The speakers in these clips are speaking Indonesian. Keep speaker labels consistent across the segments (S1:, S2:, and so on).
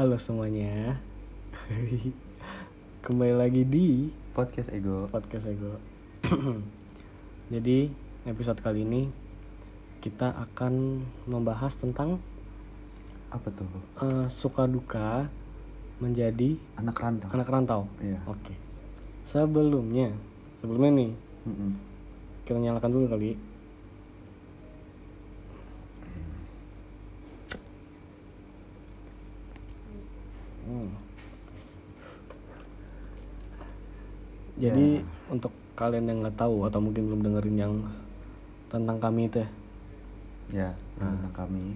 S1: Halo semuanya. Kembali lagi di
S2: podcast ego
S1: podcast Ego. Jadi, episode kali ini kita akan membahas tentang
S2: apa tuh
S1: eh, suka duka menjadi
S2: anak rantau
S1: anak rantau.
S2: iya
S1: Oke. Sebelumnya, sebelumnya nih,
S2: Mm-mm.
S1: kita nyalakan dulu kali. Hmm. Jadi untuk kalian yang nggak tahu atau mungkin belum dengerin yang tentang kami itu ya,
S2: ya tentang kami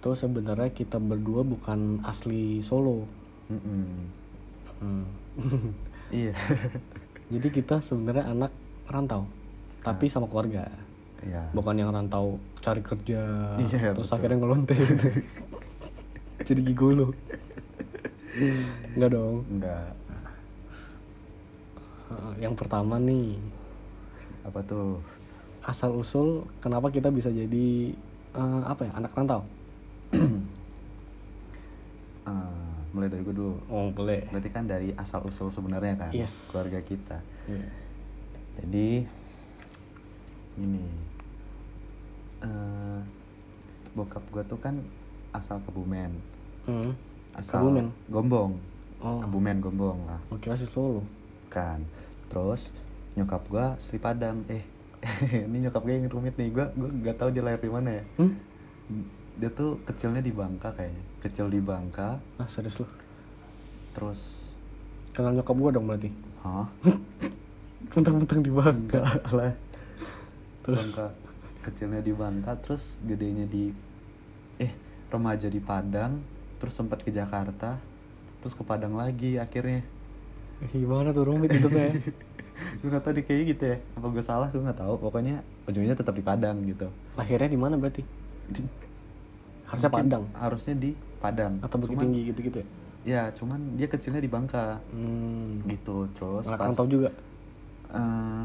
S1: itu sebenarnya kita berdua bukan asli Solo.
S2: Mm-mm.
S1: Hmm.
S2: iya
S1: Jadi kita sebenarnya anak rantau, tapi sama keluarga.
S2: iya
S1: bukan yang rantau cari kerja
S2: Iya,
S1: terus
S2: betul.
S1: akhirnya ngelonte gitu. jadi gigolo nggak dong
S2: enggak
S1: yang pertama nih.
S2: Apa tuh?
S1: Asal usul kenapa kita bisa jadi eh, apa ya anak rantau?
S2: Ah, mulai dari gue dulu.
S1: Oh boleh.
S2: Berarti kan dari asal usul sebenarnya kan?
S1: Yes.
S2: keluarga kita.
S1: Iya.
S2: jadi ini. Eh bokap gue tuh kan asal Kebumen.
S1: Hmm.
S2: asal
S1: Kebumen?
S2: Gombong.
S1: Oh.
S2: Kebumen Gombong lah.
S1: Oh, kira sih Solo
S2: kan terus nyokap gua Sri Padang. Eh ini nyokap gue yang rumit nih. Gua gua nggak tahu dia lahir di mana ya.
S1: Hmm?
S2: dia tuh kecilnya di Bangka kayaknya. Kecil di Bangka.
S1: Ah serius lu?
S2: Terus
S1: kenal nyokap gua dong berarti?
S2: Hah?
S1: Mentang-mentang di Bangka.
S2: Lah.
S1: Terus?
S2: Bangka kecilnya di Bangka terus gedenya di eh remaja di Padang terus sempat ke Jakarta terus ke Padang lagi akhirnya
S1: gimana tuh rumit itu ya?
S2: Gue nggak tahu di kayak gitu ya. Apa gue salah? Gue nggak tahu. Pokoknya ujungnya tetap di Padang gitu.
S1: Lahirnya di mana berarti? Harusnya
S2: Mungkin
S1: Padang.
S2: harusnya di Padang.
S1: Atau Bukit
S2: Cuman-
S1: Tinggi gitu-gitu ya?
S2: Ya cuman dia kecilnya di Bangka.
S1: Hmm.
S2: gitu terus
S1: anak rantau juga?
S2: Eh,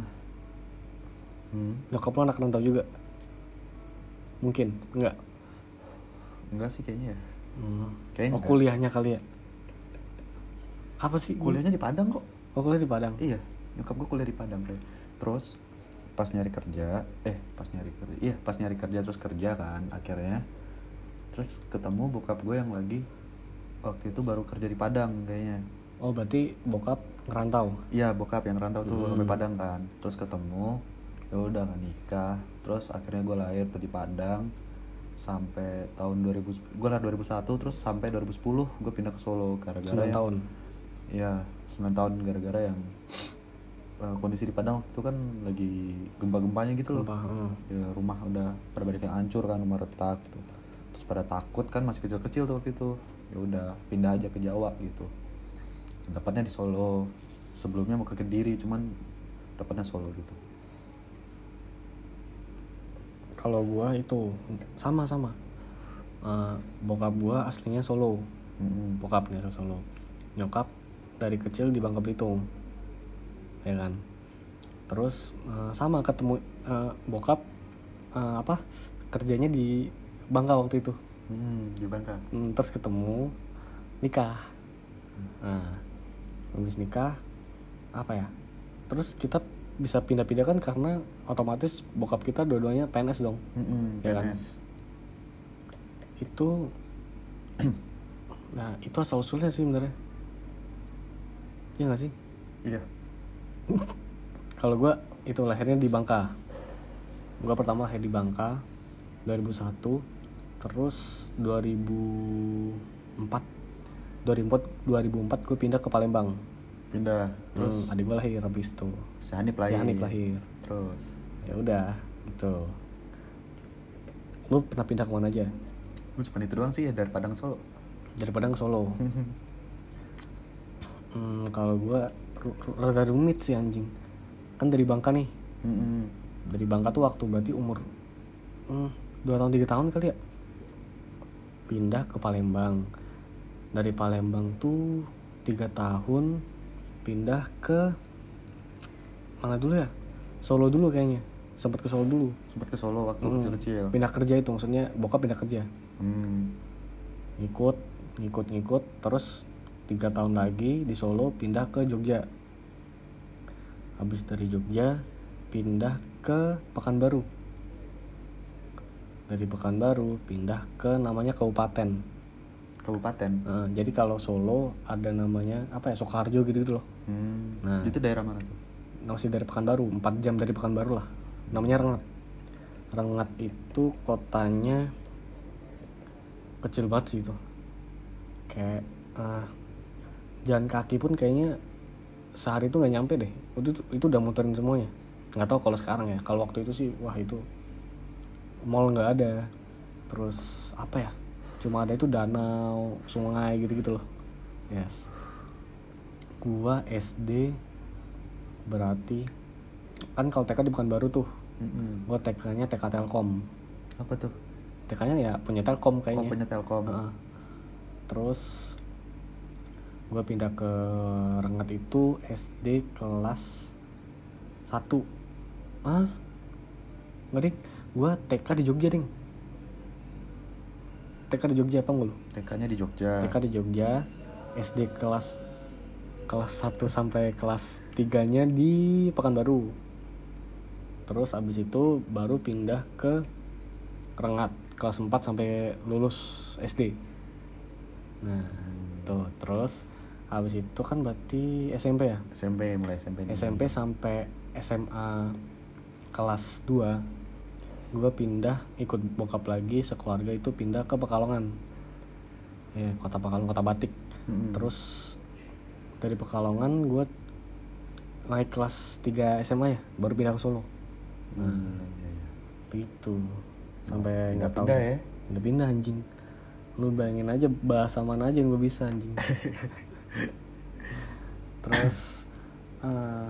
S2: hmm,
S1: nyokap lo anak rantau juga? Mungkin? Enggak
S2: enggak sih kayaknya ya.
S1: Hmm.
S2: Kayaknya
S1: oh
S2: enggak.
S1: kuliahnya kali ya apa sih?
S2: Kuliahnya di Padang kok.
S1: Oh kuliah di Padang?
S2: Iya. Nyokap gue kuliah di Padang Bre. terus pas nyari kerja eh pas nyari kerja iya pas nyari kerja terus kerja kan akhirnya. Terus ketemu bokap gue yang lagi waktu itu baru kerja di Padang kayaknya.
S1: Oh berarti bokap ngerantau?
S2: Iya bokap yang rantau tuh
S1: Hmm.
S2: sampai Padang kan. Terus ketemu ya udah kan nikah. Terus akhirnya gue lahir tuh di Padang sampai tahun 2000 gue lahir 2001 terus sampai 2010 gue pindah ke Solo gara-gara
S1: 9
S2: yang-
S1: tahun
S2: Iya 9 tahun gara-gara yang eh, kondisi di Padang waktu itu kan lagi gempa-gempanya gitu loh.
S1: Sumpah, hmm.
S2: Ya, rumah udah pada banyak yang hancur kan rumah retak gitu. terus pada takut kan masih kecil-kecil tuh waktu itu. Ya udah pindah aja ke Jawa gitu. Dapatnya di Solo. Sebelumnya mau ke Kediri cuman dapatnya Solo gitu.
S1: Kalau gua itu sama sama. Eh, bokap gua aslinya Solo.
S2: Mm-mm.
S1: bokapnya ke Solo. Nyokap dari kecil di Bangka Belitung ya kan? Terus eh, sama ketemu eh, bokap eh, apa kerjanya di Bangka waktu itu.
S2: Hmm, di Bangka.
S1: Hmm, terus ketemu nikah. Nah habis nikah apa ya? Terus kita bisa pindah-pindah kan karena otomatis bokap kita dua-duanya PNS dong.
S2: Mm-mm,
S1: Ya kan?
S2: PNS.
S1: itu nah itu asal usulnya sih sebenarnya Iya gak sih?
S2: Iya.
S1: Kalau gua itu lahirnya di Bangka. Gua pertama lahir di Bangka 2001 terus 2004 2004 2004 gue pindah ke Palembang.
S2: Pindah
S1: terus
S2: terus?
S1: adik gue lahir habis itu.
S2: Si Hanif
S1: si
S2: lahir
S1: Hanif lahir.
S2: Terus?
S1: Ya udah gitu. Lu pernah pindah ke mana aja?
S2: Gue cuma itu doang sih ya dari Padang Solo.
S1: Dari Padang ke Solo hmm, kalau gue rada rumit sih anjing. Kan dari Bangka nih.
S2: Mm-mm.
S1: dari Bangka tuh waktu berarti umur hmm, dua tahun tiga tahun kali ya. Pindah ke Palembang. Dari Palembang tuh tiga tahun pindah ke mana dulu ya? Solo dulu kayaknya. Sempat ke Solo dulu.
S2: Sempat ke Solo waktu
S1: Mm.
S2: kecil-kecil.
S1: Pindah kerja itu maksudnya bokap pindah kerja.
S2: Hmm.
S1: ikut ngikut-ngikut terus tiga tahun lagi di Solo pindah ke Jogja. Habis dari Jogja pindah ke Pekanbaru. Dari Pekanbaru pindah ke namanya kabupaten.
S2: Kabupaten?
S1: Nah, jadi kalau Solo ada namanya apa ya Soekarjo gitu gitu loh.
S2: Hmm.
S1: Nah.
S2: itu daerah mana tuh?
S1: Masih dari Pekanbaru 4 jam dari Pekanbaru lah. Namanya Rengat. Rengat itu kotanya kecil banget sih itu. Kayak ah, jalan kaki pun kayaknya sehari itu nggak nyampe deh. Itu itu udah muterin semuanya. Nggak tahu kalau sekarang ya. Kalau waktu itu sih wah itu mall nggak ada. Terus apa ya? Cuma ada itu danau sungai gitu gitu loh. Yes. Gua SD berarti kan kalau TK di Pekanbaru tuh.
S2: Mm-mm.
S1: gua TK-nya TK Telkom.
S2: Apa tuh?
S1: TK-nya ya punya Telkom
S2: oh
S1: kayaknya
S2: punya telkom.
S1: Heeh. terus gue pindah ke Rengat itu SD kelas 1 ah nggak ding gue TK di Jogja ding. TK di Jogja apa nggak lu?
S2: TK-nya di Jogja.
S1: TK di Jogja SD kelas kelas 1 sampai kelas 3 nya di Pekanbaru. Terus abis itu baru pindah ke Rengat kelas 4 sampai lulus SD nah tuh terus habis itu kan berarti SMP ya?
S2: SMP mulai SMP.
S1: SMP sampai SMA kelas 2 gue pindah ikut bokap lagi sekeluarga itu pindah ke Pekalongan. Ya kota Pekalongan kota Batik.
S2: Mm-mm.
S1: terus dari Pekalongan gue naik kelas 3 SMA ya baru pindah ke Solo.
S2: Hmm, iya, iya.
S1: begitu sampai
S2: Pindah-
S1: nggak tahu.
S2: pindah ya?
S1: udah pindah anjing. Lu bayangin aja bahasa mana aja yang gue bisa anjing terus eh,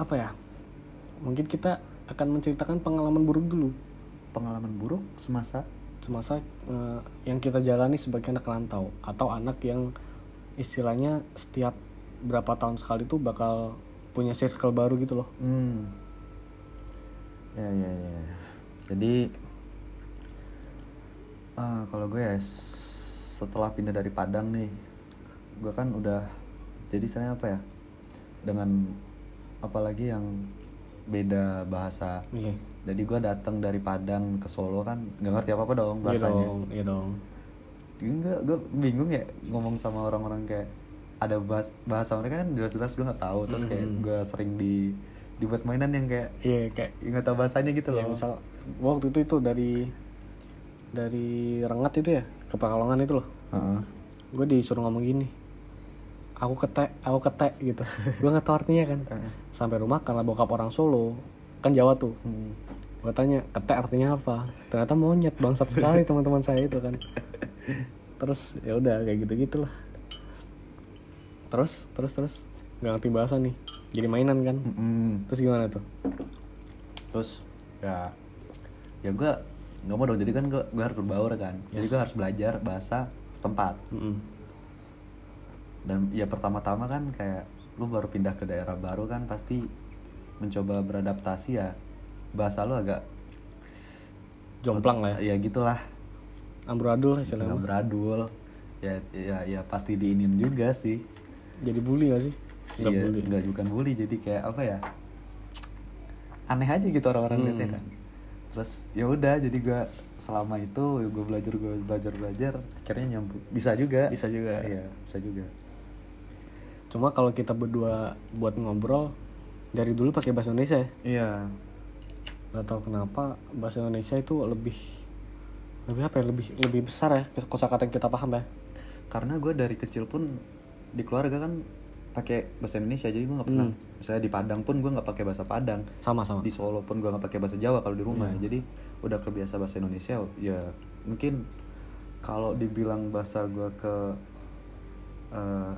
S1: apa ya? Mungkin kita akan menceritakan pengalaman buruk dulu.
S2: Pengalaman buruk semasa?
S1: Semasa eh, yang kita jalani sebagai anak rantau atau anak yang istilahnya setiap berapa tahun sekali tuh bakal punya circle baru gitu loh.
S2: Hmm. ya ya ya. Jadi ah, kalau gue ya setelah pindah dari Padang nih gue kan udah jadi saya apa ya dengan apalagi yang beda bahasa.
S1: Iya.
S2: Jadi gue datang dari Padang ke Solo kan nggak ngerti apa apa dong
S1: iya
S2: bahasanya.
S1: dong iya dong.
S2: Enggak gue bingung ya ngomong sama orang-orang kayak ada bahas bahasa mereka kan jelas-jelas gue nggak tahu. Terus kayak
S1: Mm-mm.
S2: gue sering di dibuat mainan yang kayak
S1: iya kayak
S2: ya nggak tahu bahasanya gitu
S1: ya
S2: loh.
S1: misal waktu itu itu dari dari Rengat itu ya ke Pekalongan itu loh.
S2: Heeh.
S1: gue disuruh ngomong gini aku ketek aku ketek gitu. Gue nggak tahu artinya kan.
S2: Heeh.
S1: sampai rumah karena bokap orang Solo kan Jawa tuh.
S2: Hmm.
S1: gue tanya ketek artinya apa? Ternyata monyet bangsat sekali teman-teman saya itu kan. Terus ya udah kayak gitu gitulah terus terus terus. Nggak ngerti bahasa nih jadi mainan kan.
S2: Mm-mm.
S1: terus gimana tuh?
S2: Terus ya ya gue nggak mau dong jadi kan gue gue harus berbaur kan. Jadi
S1: Yes.
S2: gue harus belajar bahasa setempat.
S1: Mm-mm.
S2: dan ya pertama-tama kan kayak lu baru pindah ke daerah baru kan pasti mencoba beradaptasi ya. Bahasa lu agak
S1: jomplang lah ya.
S2: ya gitulah.
S1: Amburadul lah istilahnya.
S2: Nggak beradul ya ya ya pasti diinin juga sih.
S1: Jadi bully gak sih?
S2: Iya
S1: bully.
S2: nggak bukan bully jadi kayak apa ya? Aneh aja gitu orang-orang
S1: Hmm.
S2: liatnya kan terus ya udah jadi gua selama itu gue belajar gue belajar belajar akhirnya nyambung bisa juga.
S1: Bisa juga.
S2: iya bisa juga.
S1: Cuma kalau kita berdua buat ngobrol dari dulu pakai bahasa Indonesia ya?
S2: Iya.
S1: Nggak tahu kenapa bahasa Indonesia itu lebih lebih apa ya? Lebih lebih besar ya kosakata yang kita paham ya?
S2: Karena gue dari kecil pun di keluarga kan pakai bahasa Indonesia jadi gue nggak pernah
S1: Hmm.
S2: misalnya di Padang pun gue nggak pakai bahasa Padang
S1: sama sama
S2: di Solo pun gue nggak pakai bahasa Jawa kalau di rumah
S1: Iya.
S2: jadi udah kebiasa bahasa Indonesia ya mungkin kalau dibilang bahasa gue ke eh,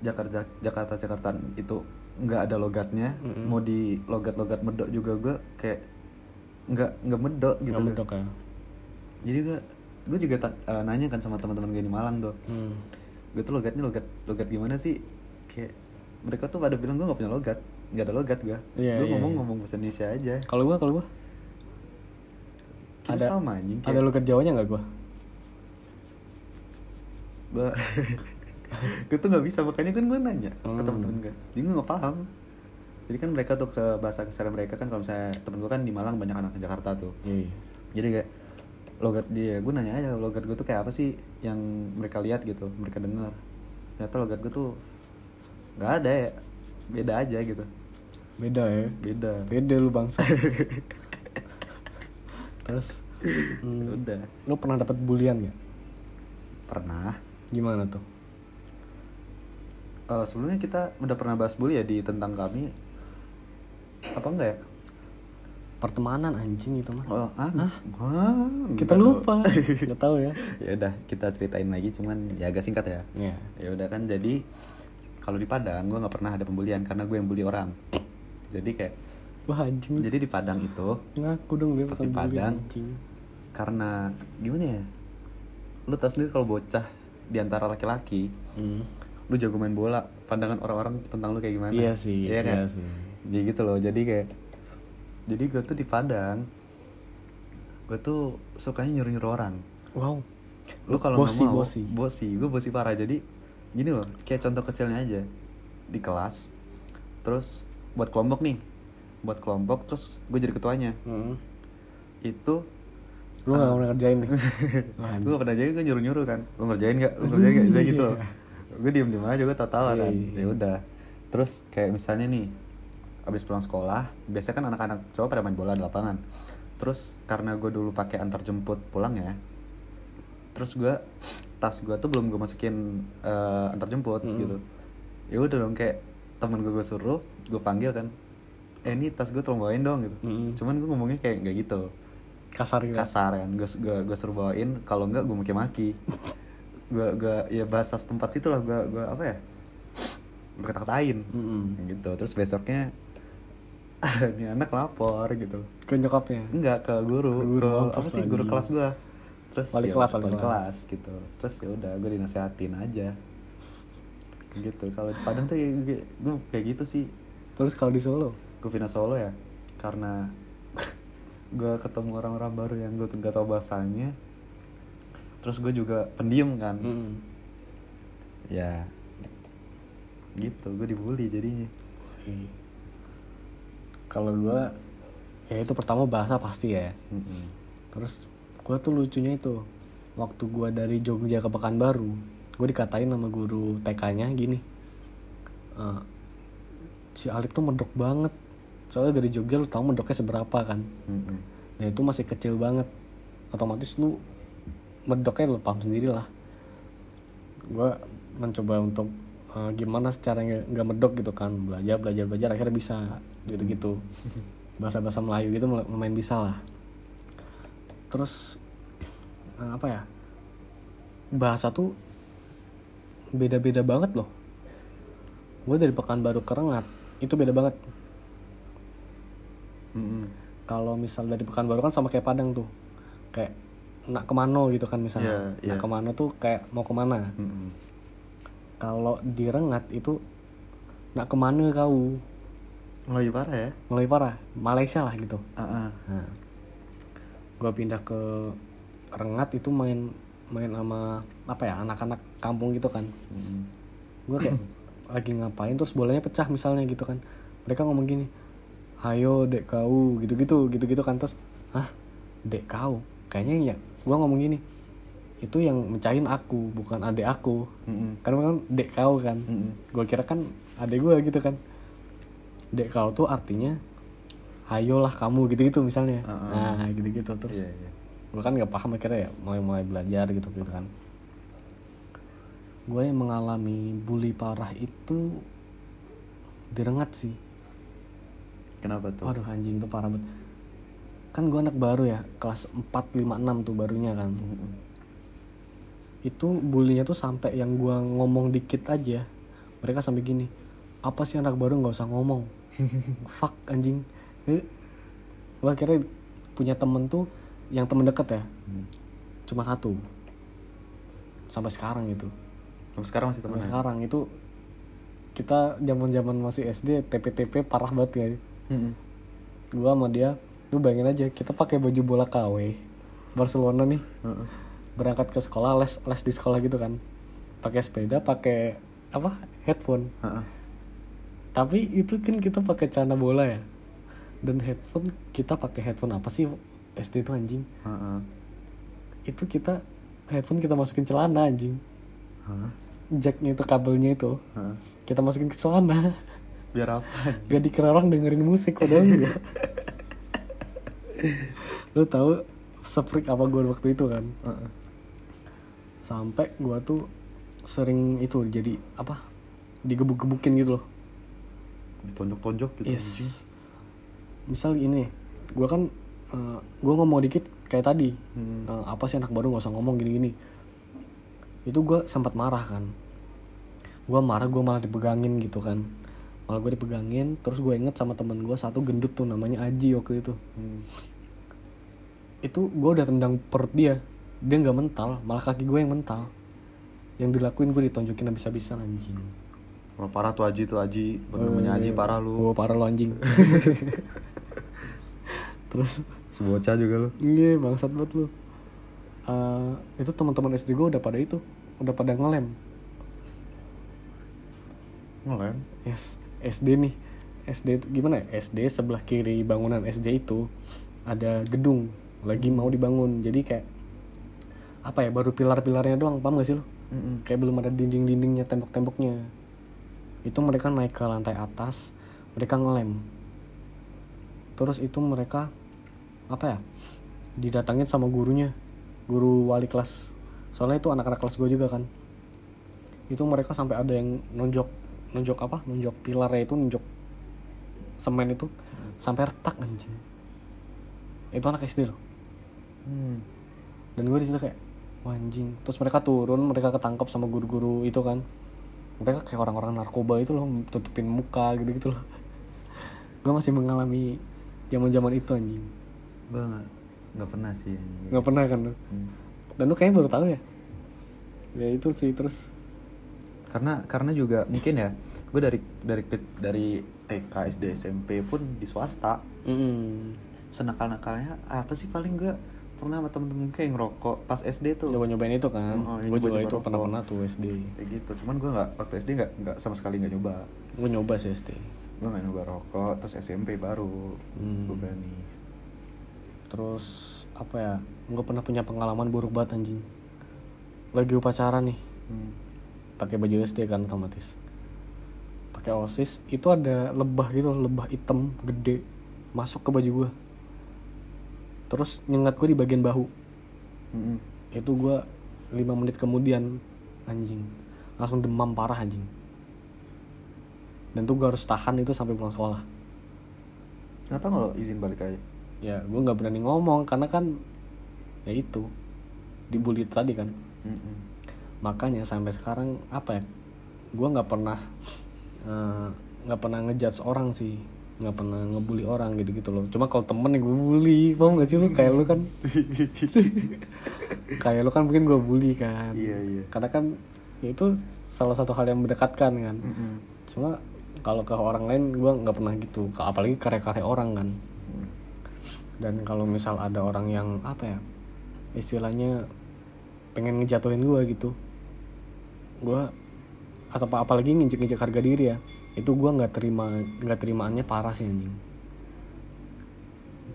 S2: Jakarta Jakarta Jakarta itu nggak ada logatnya
S1: Mm-mm.
S2: mau di logat-logat medok juga gue kayak nggak nggak medok gitu loh.
S1: medok ya
S2: jadi gue gue juga ta- eh, nanya kan sama teman-teman gue di Malang tuh
S1: hmm.
S2: gue tuh logatnya logat logat gimana sih kayak mereka tuh pada bilang gue nggak punya logat. Nggak ada logat gue
S1: Iya,
S2: gue
S1: iya,
S2: ngomong
S1: iya.
S2: ngomong bahasa Indonesia aja.
S1: Kalau gua kalau
S2: kita
S1: Ada-
S2: sama anjing
S1: ada logat Jawanya nggak gua?
S2: Gue gue tuh nggak bisa makanya kan gue nanya ke
S1: Hmm.
S2: temen-temen gue jadi gue nggak paham. Jadi kan mereka tuh ke bahasa keseharian mereka kan kalau misalnya temen gue kan di Malang banyak anak Jakarta tuh.
S1: Iya.
S2: jadi kayak logat dia gue nanya aja logat gue tuh kayak apa sih yang mereka lihat gitu mereka dengar. Ternyata logat gue tuh nggak ada ya beda aja gitu
S1: Beda ya.
S2: beda
S1: Beda lu bangsa. Terus hmm,
S2: udah
S1: lu pernah dapat bulian gak?
S2: pernah
S1: Gimana tuh?
S2: Eh, sebelumnya kita udah pernah bahas bully ya di tentang kami apa enggak ya
S1: Pertemanan anjing itu mah.
S2: oh ah, Wah,
S1: Kita lupa.
S2: dong.
S1: Gak tahu ya.
S2: ya udah kita ceritain lagi cuman ya agak singkat ya
S1: Iya.
S2: ya udah kan jadi kalau di Padang gue nggak pernah ada pembulian karena gue yang bully orang jadi kayak
S1: Wah anjing.
S2: jadi di Padang itu
S1: Ngaku dong
S2: Pas
S1: pasal
S2: di Padang.
S1: anjing.
S2: karena gimana ya lu tau sendiri kalau bocah di antara laki-laki
S1: Hmm.
S2: lu jago main bola pandangan orang-orang tentang lu kayak gimana
S1: Iya sih,
S2: iya kan
S1: iya sih.
S2: jadi gitu loh jadi kayak jadi gue tuh di Padang gue tuh sukanya nyuruh-nyuruh orang
S1: Wow.
S2: lu kalau
S1: Bosi,
S2: mau
S1: bosi.
S2: bosi gue bosi parah jadi gini loh kayak contoh kecilnya aja. Di kelas terus buat kelompok nih. Buat kelompok terus gue jadi ketuanya.
S1: Hmm.
S2: itu
S1: Lu gak mau ngerjain nih. Wah,
S2: gue pernah jadi gue nyuruh nyuruh kan. Lu ngerjain gak lu ngerjain gak saya gitu loh. Gue diem diem aja gue
S1: Iya,
S2: kan.
S1: Iya.
S2: ya udah. Terus kayak misalnya nih abis pulang sekolah biasanya kan anak-anak cowok pada main bola di lapangan. Terus karena gue dulu pakai antar jemput pulang ya terus gue tas gue tuh belum gue masukin eh, antar jemput
S1: Mm-mm.
S2: gitu ya udah dong kayak temen gue gue suruh gue panggil kan eh ini tas gue tolong bawain dong gitu
S1: Mm-mm.
S2: cuman gue ngomongnya kayak nggak gitu
S1: Kasar gitu.
S2: kasar kan gue gue gue suruh bawain kalau enggak gue maki-maki gue gue ya bahasa setempat situ lah gue gue apa ya gue kata-katain
S1: Mm-mm.
S2: gitu terus besoknya ini anak lapor gitu
S1: Ke nyokapnya.
S2: enggak ke guru,
S1: Ke guru,
S2: ke apa sih guru
S1: lagi.
S2: kelas gue terus
S1: Wali
S2: ya,
S1: kelas, wali kelas.
S2: kelas gitu terus ya udah gue dinasehatin aja gitu kalau di Padang tuh gue kayak gitu sih
S1: Terus kalau di Solo?
S2: gue pindah Solo ya karena gue ketemu orang-orang baru yang gue nggak tahu bahasanya terus gue juga pendiam kan
S1: Mm-mm.
S2: ya gitu gue dibully jadinya
S1: Iya. Kalau gua ya itu pertama bahasa pasti ya.
S2: Mm-mm.
S1: Terus gua tuh lucunya itu waktu gua dari Jogja ke Pekanbaru, gua dikatain sama guru TK-nya gini. "Eh, si Alif tuh medok banget. Soalnya dari Jogja lu tahu medoknya seberapa kan.
S2: Mm-mm.
S1: Dan itu masih kecil banget. Otomatis lu medoknya lu paham sendiri lah. Gua mencoba untuk eh, gimana secara nggak medok gitu kan belajar belajar belajar akhirnya bisa gitu gitu bahasa bahasa Melayu gitu lumayan bisa lah terus eh, apa ya bahasa tuh beda beda banget loh gue dari Pekanbaru ke Rengat itu beda banget
S2: Mm-mm.
S1: kalau misal dari Pekanbaru kan sama kayak Padang tuh kayak nak ke mana gitu kan misalnya
S2: Iya, iya.
S1: nak ke mana tuh kayak mau ke mana
S2: Mm-mm.
S1: kalau di Rengat itu nak ke mana kau
S2: Melayu parah ya
S1: mulai parah Malaysia lah gitu
S2: ah.
S1: nah, gue pindah ke Rengat itu main main sama apa ya anak-anak kampung gitu kan.
S2: Mm-mm.
S1: gue kayak lagi ngapain terus bolanya pecah misalnya gitu kan. Mereka ngomong gini hayo dek kau gitu gitu gitu gitu kan. Terus hah? Dek kau? Kayaknya ya gue ngomong gini itu yang mecahin aku bukan adek aku.
S2: Mm-mm.
S1: karena kan dek kau kan.
S2: Mm-mm.
S1: gue kira kan adek gue gitu kan. Dek kau tuh artinya hayolah kamu gitu gitu misalnya.
S2: Heeh.
S1: nah gitu gitu terus.
S2: Iya, iya.
S1: gue kan nggak paham akhirnya ya mulai mulai belajar gitu gitu kan. Gue yang mengalami bully parah itu direngat sih.
S2: Kenapa tuh?
S1: Waduh anjing itu parah banget. Kan gue anak baru ya kelas 4, 5, 6 tuh barunya kan.
S2: Mm-mm.
S1: itu bullynya tuh sampai yang gue ngomong dikit aja mereka sampai gini apa sih anak baru nggak usah ngomong? Fuck anjing gue akhirnya punya temen tuh yang temen deket ya.
S2: Hmm.
S1: cuma satu. Sampai sekarang itu
S2: Sampai sekarang masih
S1: sampai
S2: temenan
S1: sekarang. Itu kita zaman zaman masih SD TP-TP parah banget ya.
S2: Mm-mm.
S1: gua sama dia lu bayangin aja kita pakai baju bola KW Barcelona nih.
S2: Heeh.
S1: berangkat ke sekolah les les di sekolah gitu kan. Pakai sepeda pakai apa? Headphone.
S2: Heeh.
S1: tapi itu kan kita pakai celana bola ya dan headphone kita pakai headphone apa sih SD itu anjing
S2: Heeh.
S1: itu kita headphone kita masukin celana anjing
S2: Hah?
S1: jacknya itu kabelnya itu
S2: Heeh.
S1: kita masukin ke celana
S2: biar apa
S1: gak dikira orang dengerin musik padahal enggak lu tahu seprik apa gue waktu itu kan
S2: Heeh.
S1: sampai gue tuh sering itu jadi apa digebuk-gebukin gitu loh
S2: ditonjok-tonjok gitu
S1: yes
S2: anjing.
S1: Misal ini gue kan gue ngomong dikit kayak tadi
S2: Hmm.
S1: Eh, apa sih anak baru nggak usah ngomong gini-gini. Itu gue sempat marah kan. Gue marah gue malah dipegangin gitu kan. Malah gue dipegangin terus gue inget sama temen gue satu gendut tuh namanya Aji waktu itu.
S2: Hmm.
S1: itu gue udah tendang perut dia dia nggak mental malah kaki gue yang mental. Yang dilakuin gue ditonjokin habis-habisan anjing.
S2: Wah, parah tuh Aji tuh Aji. Bener namanya Aji parah lu.
S1: gue parah lo anjing terus?
S2: Sebocah juga lu.
S1: Iya bangsat banget lu. Eh, itu teman-teman SD gue udah pada itu udah pada ngelem.
S2: Ngelem?
S1: Yes SD nih. SD itu gimana ya? SD sebelah kiri bangunan SD itu ada gedung lagi mau dibangun. Jadi kayak apa ya baru pilar-pilarnya doang paham gak sih lo
S2: Mm-mm.
S1: kayak belum ada dinding-dindingnya tembok-temboknya. Itu mereka naik ke lantai atas mereka ngelem. Terus itu mereka apa ya didatangin sama gurunya guru wali kelas. Soalnya itu anak-anak kelas gue juga kan. Itu mereka sampai ada yang nonjok nonjok apa nonjok pilarnya itu nonjok semen itu sampai retak anjing. Itu anak SD loh.
S2: Hmm.
S1: dan gue di situ kayak wah anjing. Terus mereka turun mereka ketangkep sama guru-guru itu kan. Mereka kayak orang-orang narkoba itu loh tutupin muka gitu gitu loh. Gue masih mengalami zaman zaman itu anjing
S2: Nggak nggak pernah sih.
S1: Nggak pernah kan lu?
S2: Hmm.
S1: dan lu kayaknya baru tahu ya? Ya itu sih terus.
S2: Karena karena juga mungkin ya gue dari dari dari TK SD SMP pun di swasta.
S1: Mm
S2: senakal nakalnya apa sih paling gue pernah sama temen-temen kayak ngerokok pas SD tuh?
S1: Coba nyobain itu kan.
S2: Oh, iya,
S1: gue juga itu pernah pernah tuh SD
S2: kayak gitu. Cuman gue nggak waktu SD nggak nggak sama sekali nggak nyoba.
S1: Gue nyoba sih SD
S2: gue nggak nyoba rokok terus SMP baru.
S1: Hmm.
S2: gue berani
S1: terus apa ya gue pernah punya pengalaman buruk banget anjing. Lagi upacara nih.
S2: Hmm.
S1: pakai baju SD kan otomatis. Pakai osis itu ada lebah gitu lebah hitam gede. Masuk ke baju gue terus nyengat gue di bagian bahu.
S2: Mm-mm.
S1: itu gue lima menit kemudian anjing. Langsung demam parah anjing. Dan tuh gue harus tahan itu sampai pulang sekolah.
S2: Kenapa nggak lo izin balik aja
S1: ya gue nggak berani ngomong karena kan ya itu dibully tadi kan.
S2: Mm-mm.
S1: makanya sampai sekarang apa ya gue nggak pernah eh, nggak pernah ngejudge orang sih. Nggak pernah ngebully orang gitu gitu loh. Cuma kalau temen yang gue bully paham gak sih lu? Kayak lu kan. Kayak lu kan mungkin gue bully kan.
S2: Iya iya.
S1: Karena kan ya itu salah satu hal yang mendekatkan kan.
S2: Mm-mm.
S1: cuma kalau ke orang lain gue nggak pernah gitu. Apalagi karya-karya orang kan.
S2: Mm.
S1: Dan kalau misal ada orang yang apa ya istilahnya pengen ngejatuhin gue gitu gue atau apa apalagi nginjek-nginjek harga diri ya itu gue nggak terima nggak terimaannya parah sih anjing.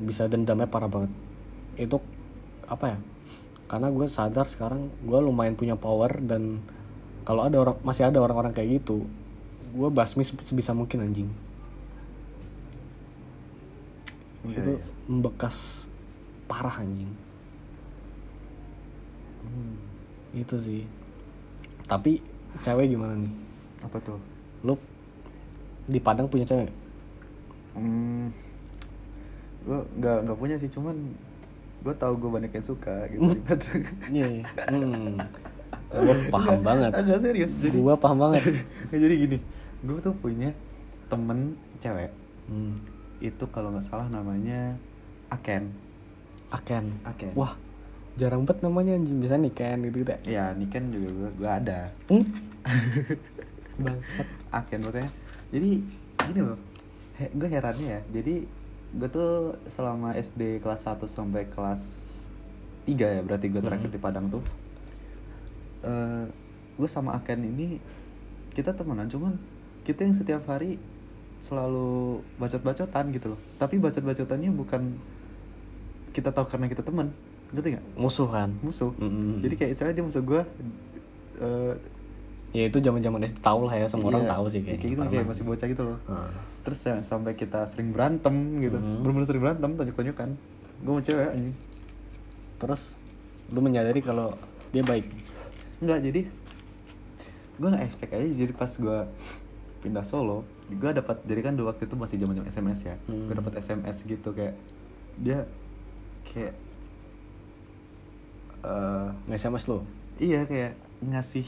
S1: Bisa dendamnya parah banget. Itu apa ya karena gue sadar sekarang gue lumayan punya power dan kalau ada orang masih ada orang-orang kayak gitu gue basmi se- sebisa mungkin anjing
S2: Iya,
S1: itu
S2: iya.
S1: membekas parah anjing
S2: Hmm.
S1: itu sih tapi cewek gimana nih
S2: apa tuh
S1: lu di Padang punya cewek
S2: hmm. gue nggak nggak punya sih cuman gue tahu gue banyak yang suka gitu di Padang.
S1: iya iya. hmm. gue paham banget
S2: agak serius jadi
S1: gue paham banget
S2: jadi gini gue tuh punya temen cewek
S1: hmm.
S2: Itu kalau nggak salah namanya Aken.
S1: Aken.
S2: Aken.
S1: Wah jarang banget namanya anjing. Bisa nih Ken gitu gitu
S2: ya? Niken juga gue gue ada.
S1: Hmm? bangsat.
S2: Aken pokoknya. Jadi gini loh. He, gue herannya ya. Jadi gue tuh selama SD kelas 1 sampai kelas 3 ya berarti gue terakhir
S1: Hmm.
S2: di Padang tuh. Eh gue sama Aken ini kita temenan. Cuman kita yang setiap hari selalu bacot-bacotan gitu loh. Tapi bacot-bacotannya bukan kita tahu karena kita teman ngerti nggak?
S1: Musuh kan?
S2: Musuh.
S1: Mm-mm.
S2: jadi kayak istilahnya dia musuh gue eh,
S1: ya itu zaman zaman SD tahu lah ya semua orang
S2: iya,
S1: tahu sih
S2: kayak
S1: kayaknya
S2: gitu kayak
S1: sih.
S2: masih bocah gitu loh.
S1: Ah.
S2: terus ya, sampai kita sering berantem gitu.
S1: Mhm.
S2: bener-bener sering berantem tonjok-tonjokan. Gue mau cewek anjing.
S1: Terus lu menyadari kalau dia baik?
S2: Enggak jadi gue nggak expect aja jadi pas gue pindah Solo gue dapat jadi kan waktu itu masih zaman SMS ya.
S1: Hmm.
S2: gue dapat SMS gitu kayak dia kayak eh
S1: nge-SMS lu?
S2: Iya kayak ngasih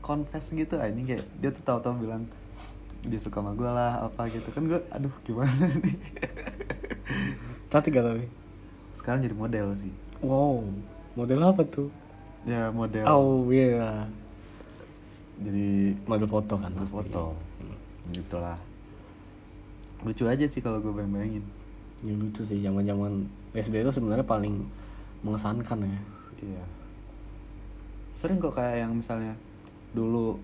S2: confess gitu anjing kayak dia tuh tahu-tahu bilang dia suka sama gue lah apa gitu. Kan gue aduh gimana nih?
S1: Cantik gak tapi?
S2: Sekarang jadi model sih.
S1: Wow model apa tuh?
S2: Ya model.
S1: Oh iya.
S2: Jadi
S1: model foto kan
S2: Terus
S1: pasti.
S2: foto gitulah lucu aja sih kalau gue bayang-bayangin
S1: Ya, lucu sih zaman zaman SD itu sebenarnya paling mengesankan ya
S2: iya sering kok kayak yang misalnya dulu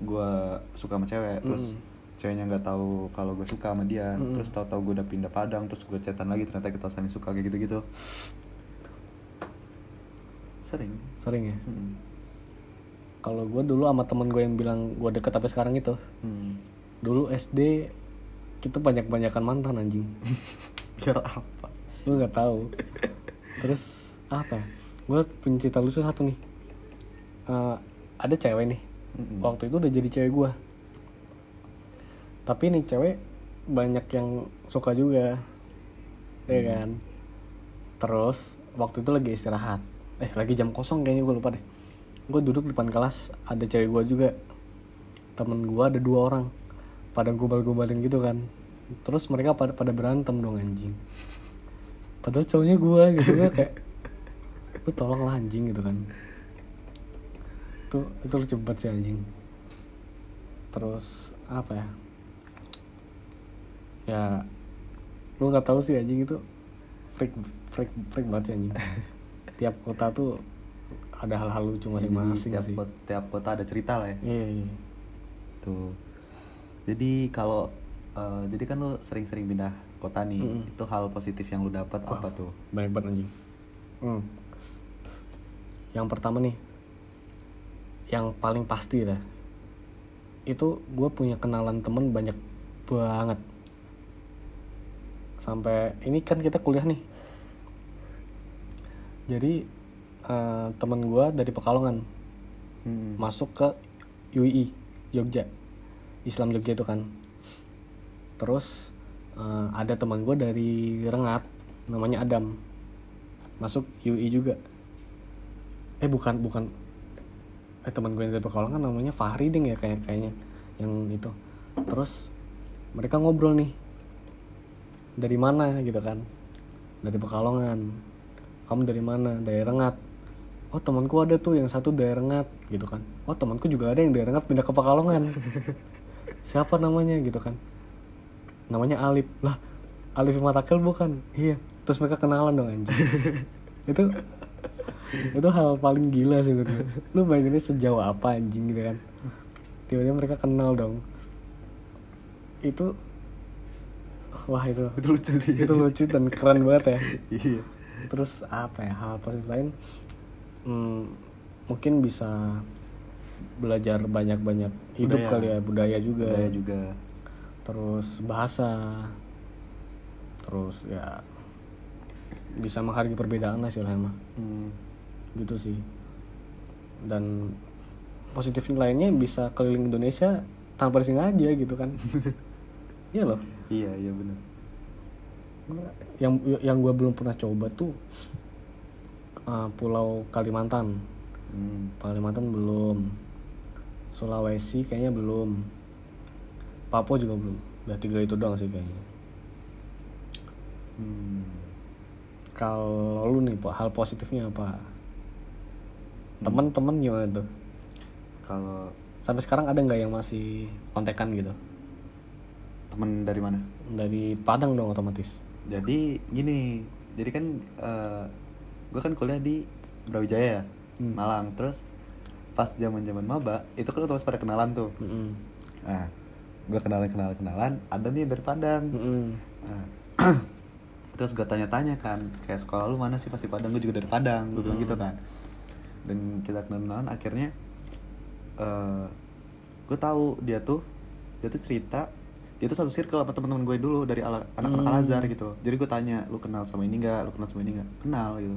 S2: gue suka sama cewek terus
S1: Mm.
S2: ceweknya nggak tahu kalau gue suka sama dia
S1: Mm.
S2: terus tahu-tahu gue udah pindah Padang terus gue chatan lagi ternyata kita saling suka kayak gitu-gitu sering
S1: sering ya
S2: Mm.
S1: kalau gue dulu sama temen gue yang bilang gue deket tapi sekarang itu
S2: Hmm.
S1: Dulu SD kita banyak banyakan mantan anjing.
S2: Biar apa?
S1: Gue nggak tahu. Terus apa ya? Gue punya cerita lucu satu nih. Eh, ada cewek nih.
S2: Mm-mm.
S1: waktu itu udah jadi cewek gue tapi nih cewek banyak yang suka juga. Ya kan? Terus waktu itu lagi istirahat. Eh lagi jam kosong kayaknya gue lupa deh. Gue duduk depan kelas ada cewek gue juga. Temen gue ada dua orang pada gobal-gobalin gitu kan. Terus mereka pada pada berantem dong anjing. Padahal cowoknya gue gitu gue kayak lu tolong lah anjing gitu kan. Itu itu lucu banget sih anjing. Terus apa ya? Ya lu nggak tahu sih anjing itu freak freak freak banget sih anjing. Tiap kota tuh ada hal-hal lucu masing-masing
S2: tiap,
S1: sih.
S2: tiap kota ada cerita lah ya.
S1: Iya iya.
S2: Tuh. Jadi kalau eh, jadi kan lu sering-sering pindah kota nih.
S1: Mm-mm.
S2: Itu hal positif yang lu dapat apa tuh?
S1: banyak banget anjing hmm. yang pertama nih yang paling pasti dah itu gue punya kenalan temen banyak banget sampai ini kan kita kuliah nih jadi eh, temen gue dari Pekalongan
S2: Hmm.
S1: masuk ke UI Jogja Islam Jogja itu kan. Terus eh, ada teman gue dari Rengat namanya Adam. Masuk UI juga. Eh bukan bukan. Eh teman gue yang dari Pekalongan namanya Fahri ding ya kayak kayaknya. Yang itu. Terus mereka ngobrol nih. Dari mana gitu kan? Dari Pekalongan. Kamu dari mana? Dari Rengat. Oh temanku ada tuh yang satu dari Rengat gitu kan. Oh temanku juga ada yang dari Rengat pindah ke Pekalongan siapa namanya? Gitu kan. Namanya Alif. Lah Alif Matakel bukan? Iya. Terus mereka kenalan dong anjing. Itu itu hal paling gila sih gue. lu bayanginnya sejauh apa anjing gitu kan. Tiba-tiba mereka kenal dong. Itu wah itu.
S2: Itu lucu sih.
S1: itu lucu dan keren banget ya.
S2: Iya.
S1: terus apa ya hal positif lain? Hmm, mungkin bisa belajar banyak-banyak hidup
S2: Budaya.
S1: kali ya budaya juga
S2: Budaya juga.
S1: terus bahasa terus ya bisa menghargai perbedaan lah sih lah
S2: Hmm.
S1: gitu sih dan positifnya lainnya bisa keliling Indonesia tanpa disengaja gitu kan iya loh
S2: Iya, iya benar.
S1: yang yang gue belum pernah coba tuh uh, Pulau Kalimantan
S2: Hmm.
S1: Kalimantan belum Sulawesi kayaknya belum Papua juga belum udah tiga itu doang sih kayaknya
S2: Hmm.
S1: kalau lu nih Pak, hal positifnya apa teman-teman gimana tuh
S2: Kalau
S1: sampai sekarang ada nggak yang masih kontekan gitu
S2: temen dari mana?
S1: dari Padang dong otomatis
S2: Jadi gini, jadi kan gue kan kuliah di Brawijaya,
S1: Hmm.
S2: Malang. Terus pas zaman zaman maba itu kan otomatis pada kenalan tuh
S1: Mm-mm.
S2: nah gue kenalan kenalan kenalan ada nih dari Padang
S1: Mm-mm.
S2: Nah, terus gue tanya-tanya kan kayak sekolah lu mana sih pasti Padang gue juga dari Padang gue bilang
S1: Hmm.
S2: gitu kan dan kita kenalan akhirnya eh gue tahu dia tuh dia tuh cerita dia tuh satu circle sama teman-teman gue dulu dari ala- anak-anak
S1: Hmm.
S2: Al Azhar gitu jadi gue tanya lu kenal sama ini nggak lu kenal sama ini nggak kenal gitu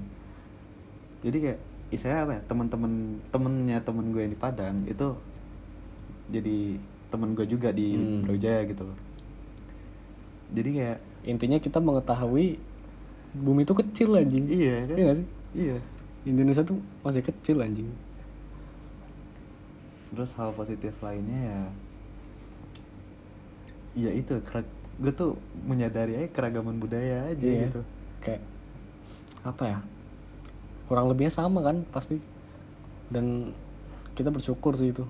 S2: jadi kayak istilahnya apa ya teman-teman temennya temen gue yang di Padang itu jadi temen gue juga di
S1: Hmm.
S2: Brawijaya gitu loh jadi kayak
S1: intinya kita mengetahui bumi itu kecil anjing
S2: Iya kan?
S1: iya sih
S2: Iya.
S1: Indonesia tuh masih kecil anjing
S2: Terus hal positif lainnya ya Ya itu, gue tuh menyadari aja keragaman budaya aja
S1: Iya.
S2: gitu
S1: kayak apa ya kurang lebihnya sama kan pasti dan kita bersyukur sih itu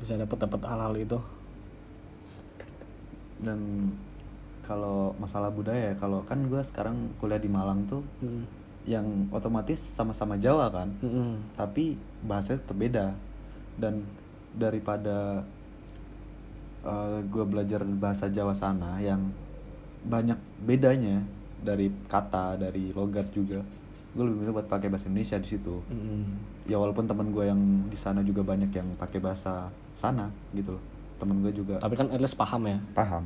S1: bisa dapat dapat hal-hal itu
S2: Dan kalau masalah budaya, kalau kan gue sekarang kuliah di Malang tuh
S1: Mm.
S2: Yang otomatis sama-sama Jawa kan
S1: Mm-mm.
S2: Tapi bahasanya tetap beda Dan daripada gue belajar bahasa Jawa sana yang banyak bedanya dari kata, dari logat juga. Gue lebih milih buat pakai bahasa Indonesia di situ.
S1: Mm-mm.
S2: Ya walaupun teman gue yang di sana juga banyak yang pakai bahasa sana gitu loh. Temen gue juga
S1: tapi kan at least paham ya
S2: paham.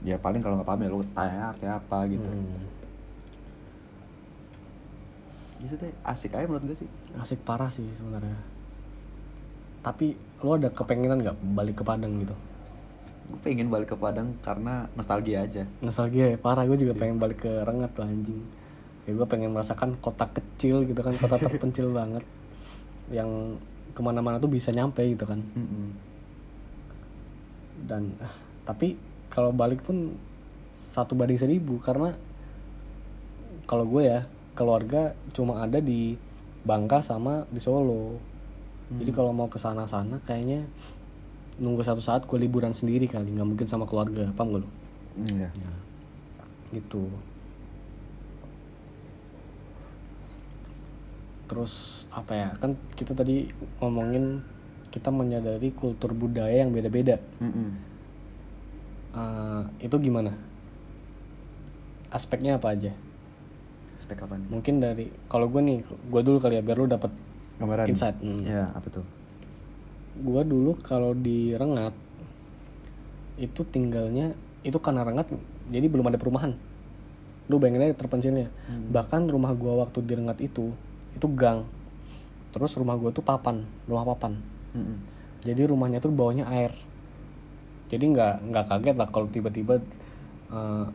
S2: Ya paling kalau nggak paham ya lu tanya artinya apa gitu.
S1: Mm.
S2: Teh asik aja menurut gue sih.
S1: asik parah sih sebenarnya tapi lo ada kepengenan nggak balik ke Padang gitu
S2: Gue pengen balik ke Padang karena nostalgia aja.
S1: nostalgia ya parah gue juga pengen balik ke Rengat tuh anjing kayak gue pengen merasakan kota kecil gitu kan kota terpencil banget. Yang ke mana-mana tuh bisa nyampe gitu kan.
S2: Mm-mm.
S1: dan ah, tapi kalau balik pun satu banding seribu karena kalau gue ya keluarga cuma ada di Bangka sama di Solo. Jadi kalau mau ke sana sana kayaknya nunggu satu saat gue liburan sendiri kali nggak mungkin sama keluarga paham gak lo
S2: Iya.
S1: gitu terus apa ya kan kita tadi ngomongin kita menyadari kultur budaya yang beda-beda
S2: Mm-mm.
S1: Eh, itu gimana aspeknya apa aja
S2: Spek apa nih?
S1: mungkin dari kalau gue nih gue dulu kali ya biar lu dapat
S2: Gambaran.
S1: insight Hmm.
S2: Ya, apa tuh?
S1: gue dulu kalau di Rengat itu tinggalnya itu karena Rengat jadi belum ada perumahan lu bayangin aja terpencilnya bahkan rumah gue waktu di Rengat itu itu gang. Terus rumah gue tuh papan rumah papan.
S2: Mm-mm.
S1: jadi rumahnya tuh bawahnya air. Jadi nggak nggak kaget lah kalau tiba-tiba eh,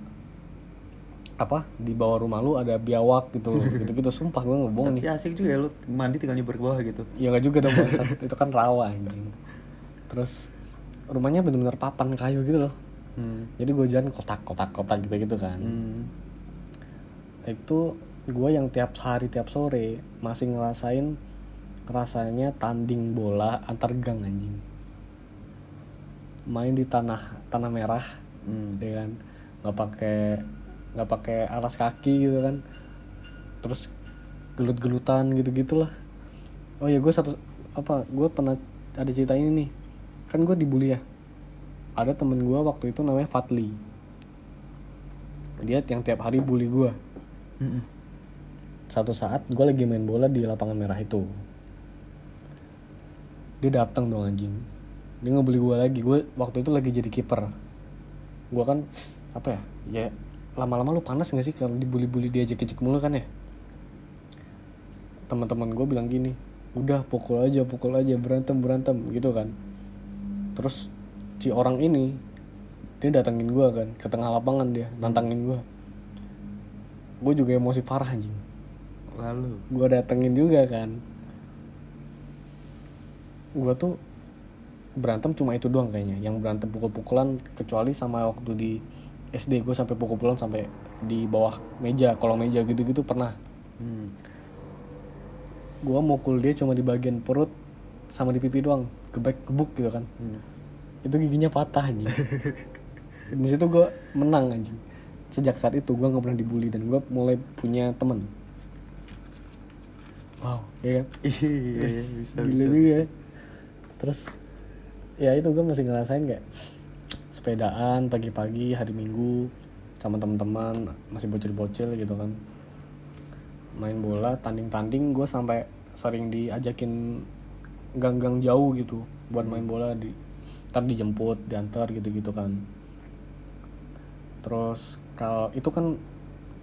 S1: apa di bawah rumah lu ada biawak gitu gitu gitu sumpah gue ngebohong nih.
S2: Ya asik juga ya lu mandi tinggal nyebur ke bawah gitu.
S1: ya nggak juga dong itu kan rawa anjing. Terus rumahnya bener-bener papan kayu gitu loh.
S2: Hmm.
S1: jadi gue jalan kotak kotak kotak gitu gitu kan.
S2: Hmm.
S1: itu gue yang tiap hari tiap sore masih ngerasain rasanya tanding bola antar gang anjing. Main di tanah tanah merah
S2: Hmm.
S1: ya kan? Nggak pakai nggak pakai alas kaki gitu kan? Terus gelut-gelutan gitu gitulah oh ya gue satu apa gue pernah ada cerita ini nih. Kan gue dibully ya ada temen gue waktu itu namanya Fatli dia yang tiap hari bully gue
S2: Mm-mm.
S1: Satu saat gue lagi main bola di lapangan merah itu. Dia datang dong anjing. Dia ngebully gue lagi. Gue waktu itu lagi jadi kiper. Gue kan apa ya ya lama-lama lu panas gak sih kalau dibully-bully diajak-ajak mulu kan ya? Teman-teman gue bilang gini udah pukul aja pukul aja berantem berantem gitu kan. Terus si orang ini dia datangin gue kan ke tengah lapangan dia nantangin gue gue juga emosi parah anjing
S2: Lalu.
S1: gue datengin juga kan. Gue tuh berantem cuma itu doang kayaknya. Yang berantem pukul-pukulan kecuali sama waktu di SD gue sampai pukul-pukulan sampai di bawah meja kolong meja gitu-gitu pernah.
S2: Hmm.
S1: gue mukul dia cuma di bagian perut sama di pipi doang. Gebek gebuk gitu kan.
S2: Hmm.
S1: itu giginya patah anjing. Di situ gue menang anjing. Sejak saat itu gue nggak pernah dibully dan gue mulai punya temen wow ya kan?
S2: Iya
S1: Terus
S2: bisa
S1: gila
S2: bisa,
S1: juga
S2: bisa.
S1: ya. terus ya itu gue masih ngerasain kayak sepedaan pagi-pagi hari minggu sama teman-teman masih bocil-bocil gitu kan. Main bola tanding-tanding gue sampai sering diajakin gang-gang jauh gitu buat main bola di ntar dijemput diantar gitu-gitu kan. Terus kalau itu kan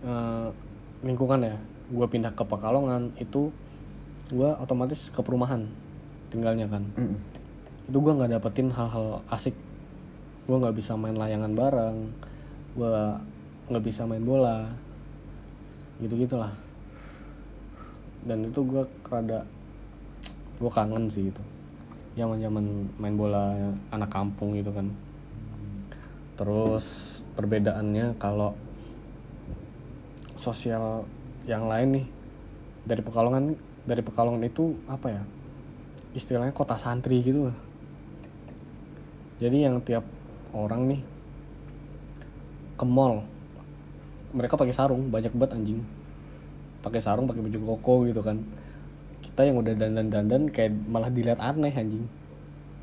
S1: eh, lingkungan ya. Gue pindah ke Pekalongan itu gue otomatis ke perumahan tinggalnya kan.
S2: Mm-mm.
S1: itu gue nggak dapetin hal-hal asik. Gue nggak bisa main layangan bareng gue nggak bisa main bola gitu gitulah dan itu gue rada gue kangen sih itu. Zaman zaman main bola anak kampung gitu kan. Terus perbedaannya kalau sosial yang lain nih dari Pekalongan dari Pekalongan itu apa ya istilahnya kota santri gitu lah. jadi yang tiap orang nih ke mall mereka pakai sarung banyak banget anjing. Pakai sarung pakai baju koko gitu kan. Kita yang udah dandan dandan kayak malah dilihat aneh anjing.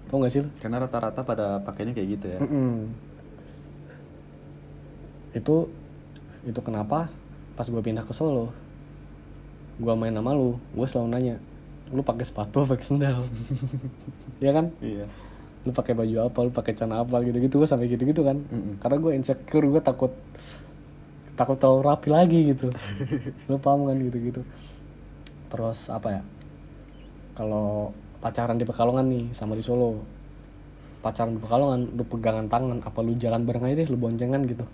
S1: Tau gak sih
S2: karena rata-rata pada pakainya kayak gitu ya.
S1: Mm-mm. itu itu kenapa pas gue pindah ke Solo gue main sama lu gue selalu nanya lu pakai sepatu apa pakai sendal? Ya kan?
S2: Iya.
S1: Lu pakai baju apa? Lu pakai celana apa? Gitu gitu gue sampai gitu gitu kan.
S2: Mm-mm.
S1: karena gue insecure gue takut takut terlalu rapi lagi gitu. Lu paham kan? Gitu gitu terus apa ya? Kalau pacaran di Pekalongan nih sama di Solo. Pacaran di Pekalongan lu pegangan tangan apa lu jalan bareng aja deh lu boncengan gitu.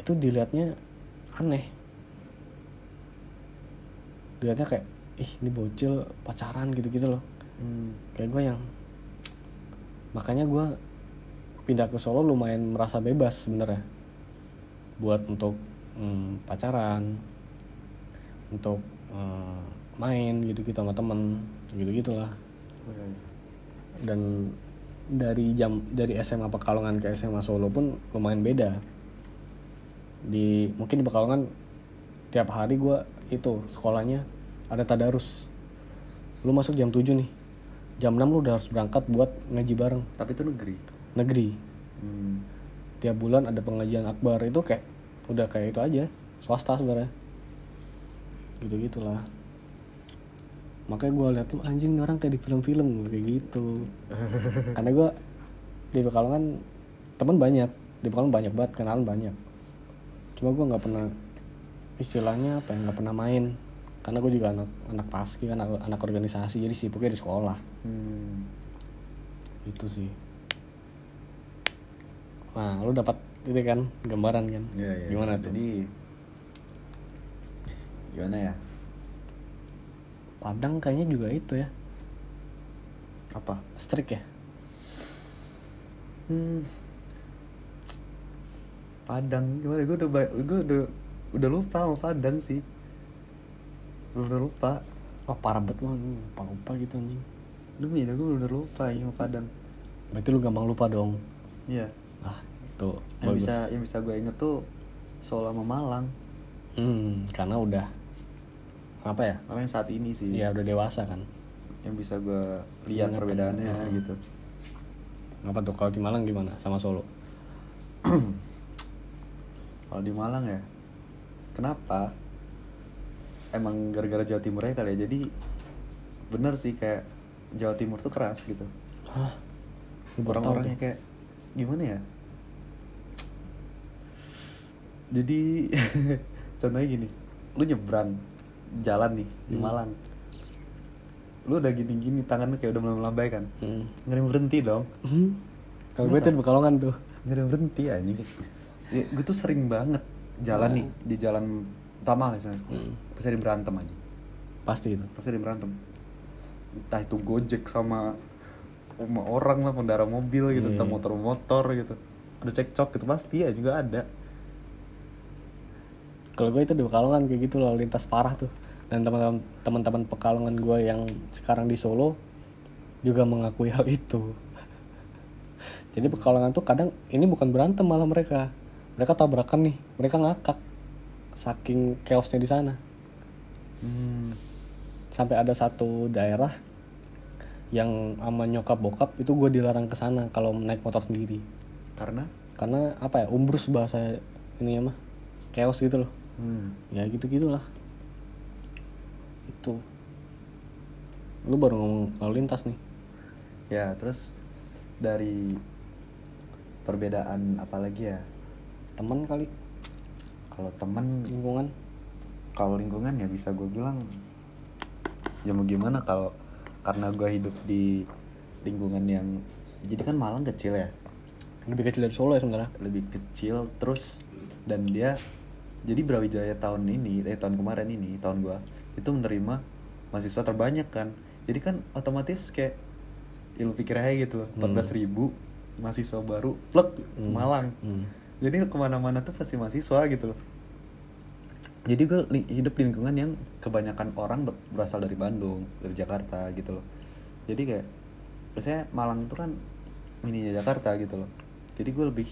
S1: Itu dilihatnya aneh dilihatnya kayak ih ini bocil pacaran gitu gitu loh
S2: Hmm.
S1: kayak gue yang makanya gue pindah ke Solo lumayan merasa bebas sebenarnya buat untuk hmm, pacaran untuk eh, main gitu gitu sama temen gitu gitulah
S2: Oh, iya, iya.
S1: dan dari jam dari SMA Pekalongan ke SMA Solo pun lumayan beda di mungkin di Pekalongan tiap hari gue itu sekolahnya ada tadarus. Lu masuk jam 7 nih. Jam 6 lu udah harus berangkat buat ngaji bareng.
S2: Tapi itu negeri?
S1: Negeri.
S2: Hmm.
S1: tiap bulan ada pengajian akbar. Itu kayak udah kayak itu aja. Swasta sebenarnya. Gitu gitulah makanya gue liat tuh anjing orang kayak di film-film. Kayak gitu. Karena gue di Pekalongan temen banyak. Di Pekalongan banyak banget kenalan banyak. Cuma gue nggak pernah istilahnya apa ya nggak pernah main karena gue juga anak anak paski kan anak, anak organisasi jadi sibuknya di sekolah
S2: Hmm.
S1: itu sih nah lu dapat itu kan gambaran kan
S2: Iya, iya.
S1: gimana tuh
S2: Jadi gimana ya?
S1: Padang kayaknya juga itu ya
S2: Apa?
S1: strik ya
S2: Hmm. Padang gimana? Gue udah gue udah udah lupa sama Padang sih. Udah lupa.
S1: oh parah banget lu lupa lupa gitu anjing
S2: Demi dah gue udah lupa ya sama Padang.
S1: berarti lu gampang lupa dong
S2: Iya.
S1: ah itu
S2: Yang
S1: bagus
S2: bisa yang bisa gue inget tuh Solo sama Malang.
S1: hmm karena udah apa ya
S2: Karena yang saat ini sih.
S1: ya udah dewasa kan
S2: Yang bisa gue lihat
S1: Ingat.
S2: perbedaannya
S1: Hmm.
S2: gitu.
S1: apa tuh kalau di Malang gimana sama Solo
S2: Kalau di Malang ya, kenapa? Emang gara-gara Jawa Timur ya kali ya. Jadi bener sih kayak Jawa Timur tuh keras gitu.
S1: hah
S2: Orang-orangnya kayak gimana ya? Jadi contohnya gini, lu nyebrang jalan nih di
S1: Hmm.
S2: Malang. Lu udah gini-gini tangannya kayak udah melambai kan.
S1: hmm.
S2: Nggak ada berhenti dong.
S1: Hmm. kalau gue tuh di Pekalongan tuh
S2: Nggak ada yang berhenti anjing. Ya, gue tuh sering banget jalan nih di jalan utama lah misalnya.
S1: Hmm.
S2: Pasti ada berantem aja.
S1: pasti itu
S2: Pasti ada berantem. Entah itu Gojek sama sama orang lah pengendara mobil gitu,
S1: Iya.
S2: entah motor-motor gitu. Ada cekcok gitu pasti ya juga ada.
S1: kalau gue itu di Pekalongan kayak gitu lalu lintas parah tuh dan teman-teman teman-teman Pekalongan gue yang sekarang di Solo juga mengakui hal itu jadi Pekalongan tuh kadang ini bukan berantem malah mereka mereka tabrakan nih mereka ngakak. Saking chaosnya di sana.
S2: Hmm.
S1: sampai ada satu daerah yang sama nyokap bokap itu gue dilarang ke sana kalau naik motor sendiri.
S2: Karena?
S1: Karena apa ya umbrus bahasa ini ya mah. Chaos gitu loh.
S2: Hmm.
S1: ya gitu gitulah itu. Lu baru ngomong lalu lintas nih.
S2: Ya terus dari perbedaan apa lagi ya
S1: teman kali.
S2: Kalau temen
S1: lingkungan.
S2: kalau lingkungan ya bisa gue bilang. Ya mau gimana kalau karena gue hidup di lingkungan yang jadi kan Malang kecil ya?
S1: Lebih kecil dari Solo ya sebenarnya.
S2: Lebih kecil terus dan dia jadi Brawijaya tahun ini eh tahun kemarin ini tahun gua itu menerima mahasiswa terbanyak kan. Jadi kan otomatis kayak ya lu pikir aja gitu 14.000 ribu mahasiswa baru plek
S1: Hmm.
S2: Malang.
S1: Hmm.
S2: Jadi ke mana-mana tuh pasti mahasiswa gitu loh. Jadi gue hidup di lingkungan yang kebanyakan orang ber- berasal dari Bandung dari Jakarta gitu loh. Jadi kayak biasanya Malang tuh kan mininya Jakarta gitu loh. Jadi gue lebih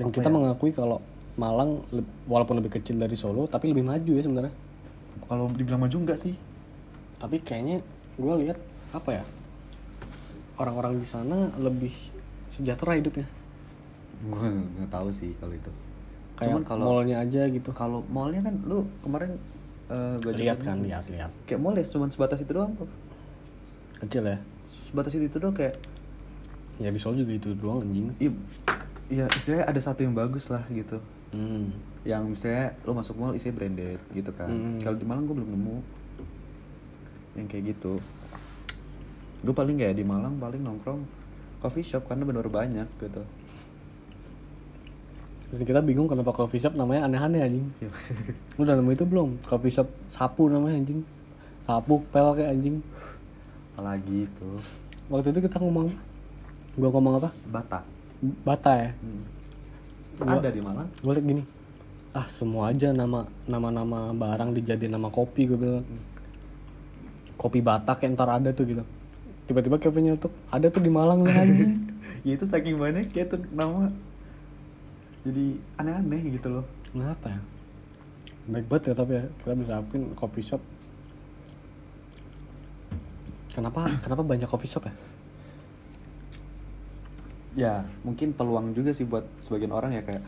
S1: dan kita
S2: ya?
S1: mengakui kalau Malang walaupun lebih kecil dari Solo tapi lebih maju ya sebenarnya.
S2: Kalau dibilang maju enggak sih?
S1: Tapi kayaknya gue lihat apa ya orang-orang di sana lebih sejahtera hidupnya
S2: gue nggak tahu sih kalau itu.
S1: Kayak
S2: cuman kalau
S1: mallnya aja gitu.
S2: kalau mallnya kan lu kemarin uh, gue
S1: lihat kan lihat lihat.
S2: Kayak mall ya cuma sebatas itu doang kok
S1: kecil ya?
S2: Sebatas itu, itu doang kayak
S1: ya di Solo juga itu doang anjing.
S2: Iya ya istilahnya ada satu yang bagus lah gitu.
S1: Hmm.
S2: yang misalnya lo masuk mall isinya branded gitu kan.
S1: Hmm.
S2: kalau di Malang gue belum nemu yang kayak gitu. Gue paling kayak di Malang paling nongkrong coffee shop karena bener banyak gitu
S1: Terus kita bingung kenapa coffee shop namanya aneh-aneh anjing. Udah nemu itu belum? Coffee shop sapu namanya anjing. Sapu pel kayak anjing.
S2: Apalagi itu?
S1: Waktu itu kita ngomong apa? Gua ngomong apa?
S2: Bata.
S1: Bata ya?
S2: Hmm.
S1: Gua-
S2: ada di Malang
S1: gue liat gini. Ah semua aja nama nama nama barang dijadiin nama kopi gue bilang. Kopi batak yang ntar ada tuh gitu. Tiba-tiba Kevin nyeletuk ada tuh di Malang anjing.
S2: Ya itu saking banyak kayak tuh nama jadi aneh-aneh gitu loh.
S1: Kenapa ya? Baik banget ya tapi ya kita bisa akuin coffee shop. Kenapa kenapa banyak coffee shop ya?
S2: Ya mungkin peluang juga sih buat sebagian orang ya kayak